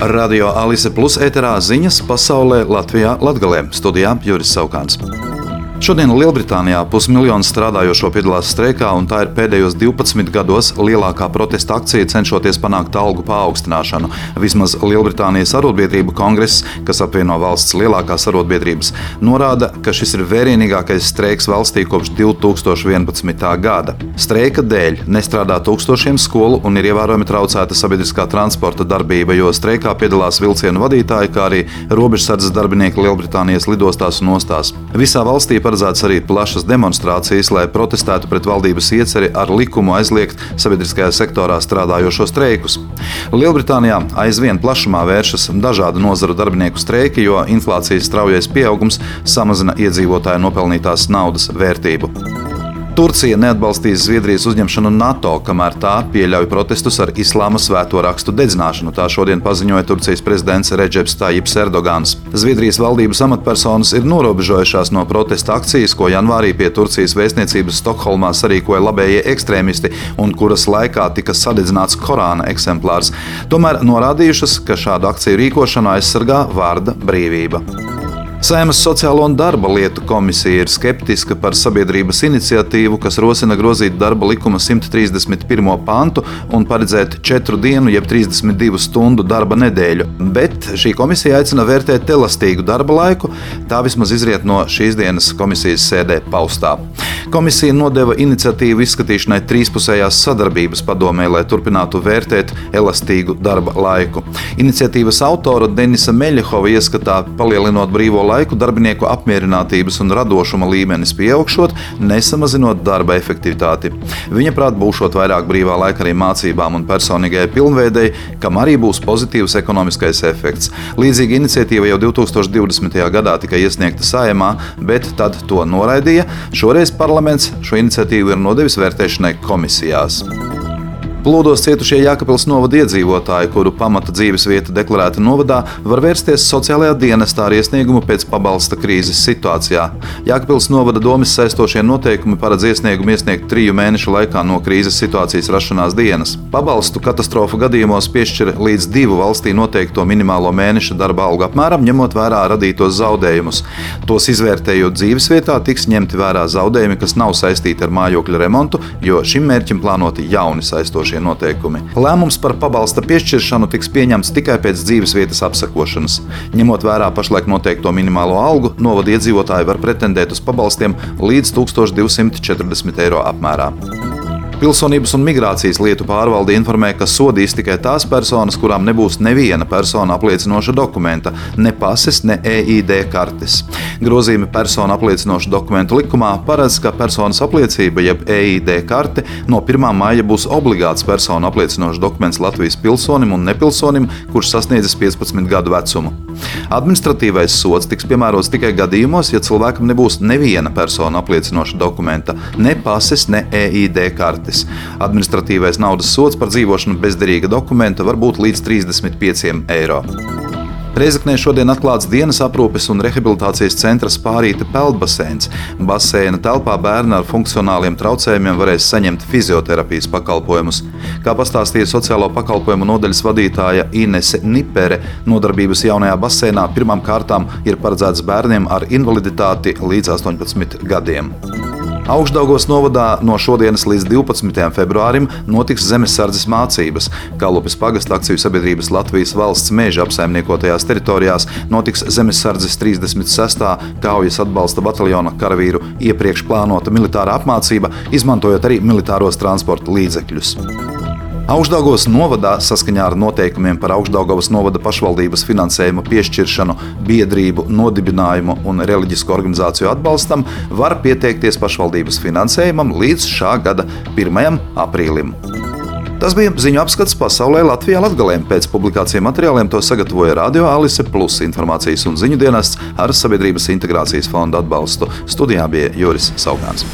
Radio Alise Plus ēterā ziņas pasaulē Latvijā Latgalē studijā Juris Saukāns. Šodien Lielbritānijā pusmiljons strādājošo piedalās streikā, un tā ir pēdējos 12 gados lielākā protesta akcija, cenšoties panākt algu paaugstināšanu. Vismaz Lielbritānijas arotbiedrību kongress, kas apvieno valsts lielākās arotbiedrības, norāda, ka šis ir vērienīgākais streiks valstī kopš 2011. gada. Streika dēļ nestrādā tūkstošiem skolu un ir ievērojami traucēta sabiedriskā transporta darbība, jo streikā piedalās vilcienu vadītāji, kā arī robežsardzes darbinieki Lielbritānijas lidostās un ostās. Visā valstī par paredzētas arī plašas demonstrācijas, lai protestētu pret valdības ieceri ar likumu aizliegt sabiedriskajā sektorā strādājošo streikus. Lielbritānijā aizvien plašumā vēršas dažādu nozaru darbinieku streiki, jo inflācijas straujais pieaugums samazina iedzīvotāju nopelnītās naudas vērtību. Turcija neatbalstīs Zviedrijas uzņemšanu NATO, kamēr tā pieļauj protestus ar islāma svēto rakstu dedzināšanu. Tā šodien paziņoja Turcijas prezidents Reģeps Tajips Erdogans. Zviedrijas valdības amatpersonas ir norobežojušās no protesta akcijas, ko janvārī pie Turcijas vēstniecības Stokholmā sarīkoja labējie ekstrēmisti un kuras laikā tika sadedzināts Korāna eksemplārs. Tomēr norādījušas, ka šādu akciju rīkošanu aizsargā vārda brīvība. Saimas Sociālo un darba lietu komisija ir skeptiska par sabiedrības iniciatīvu, kas rosina grozīt darba likuma 131. pantu un paredzēt 4 dienu, jeb 32 stundu darba nedēļu. Bet šī komisija aicina vērtēt elastīgu darba laiku. Tā vismaz izriet no šīs dienas komisijas sēdē paustā. Komisija nodeva iniciatīvu izskatīšanai trīspusējās sadarbības padomē, lai turpinātu vērtēt elastīgu darba laiku. Iniciatīvas autora Denisa Meļahova ieskatā palielinot brīvo laiku laiku darbinieku apmierinātības un radošuma līmenis pieaugšot, nesamazinot darba efektivitāti. Viņa prāt, būšot vairāk brīvā laika arī mācībām un personīgajai pilnveidei, kam arī būs pozitīvs ekonomiskais efekts. Līdzīga iniciatīva jau 2020. gadā tika iesniegta saimā, bet tad to noraidīja. Šoreiz parlaments šo iniciatīvu ir nodevis vērtēšanai komisijās. Plūdos cietušie Jākapils novada iedzīvotāji, kuru pamata dzīves vieta deklarēta novadā, var vērsties sociālajā dienestā ar iesniegumu pēc pabalsta krīzes situācijā. Jākapils novada domas saistošie noteikumi paredz iesniegumu iesniegt triju mēnešu laikā no krīzes situācijas rašanās dienas. Pabalstu katastrofu gadījumos piešķir līdz divu valstī noteikto minimālo mēneša darba algu apmēram, ņemot vērā radītos zaudējumus. Tos izvērtējot dzīves vietā, tiks ņemti vērā zaudējumi, kas nav saistīti ar mājokļa remontu, jo šim mērķim plānoti jauni saistošie šie noteikumi. Lēmums par pabalsta piešķiršanu tiks pieņemts tikai pēc dzīves vietas apsakošanas. Ņemot vērā pašlaik noteikto minimālo algu, novada iedzīvotāji var pretendēt uz pabalstiem līdz 1240 eiro apmērā. Pilsonības un migrācijas lietu pārvalde informē, ka sodīs tikai tās personas, kurām nebūs neviena persona apliecinoša dokumenta, ne pases, ne EID kartes. Grozījumi personu apliecinošu dokumentu likumā paredz, ka personas apliecība jeb EID karte no 1. maija būs obligāts personu apliecinošs dokuments Latvijas pilsonim un nepilsonim, kurš sasniedzis 15 gadu vecumu. Administratīvais sots tiks piemērots tikai gadījumos, ja cilvēkam nebūs neviena persona apliecinoša dokumenta, ne pases, ne EID kartes. Administratīvais naudas sots par dzīvošanu bez derīga dokumenta var būt līdz 35 eiro. Reizeknē šodien atklāts dienas aprūpes un rehabilitācijas centra Spārīta peldbaseins. Baseina telpā bērni ar funkcionāliem traucējumiem varēs saņemt fizioterapijas pakalpojumus. Kā pastāstīja sociālo pakalpojumu nodaļas vadītāja Inese Nipere, nodarbības jaunajā baseinā pirmām kārtām ir paredzēts bērniem ar invaliditāti līdz 18 gadiem. Augstdaugos novadā no šodienas līdz 12. februārim notiks zemesardzes mācības. Kalupes pagasta akciju sabiedrības Latvijas valsts meža apsaimniekotajās teritorijās notiks zemesardzes 36. kaujas atbalsta bataljona karavīru iepriekš plānota militārā apmācība, izmantojot arī militāros transporta līdzekļus. Augstdaugavas novadā saskaņā ar noteikumiem par Augstdaugavas novada pašvaldības finansējuma piešķiršanu, biedrību, nodibinājumu un reliģisku organizāciju atbalstam var pieteikties pašvaldības finansējumam līdz šā gada 1. aprīlim. Tas bija ziņu apskats pasaulē Latvijā Latgalēm. Pēc publikāciju materiāliem to sagatavoja Radio Alise Plus informācijas un ziņu dienests ar Sabiedrības integrācijas fonda atbalstu. Studijā bija Juris Saugāns.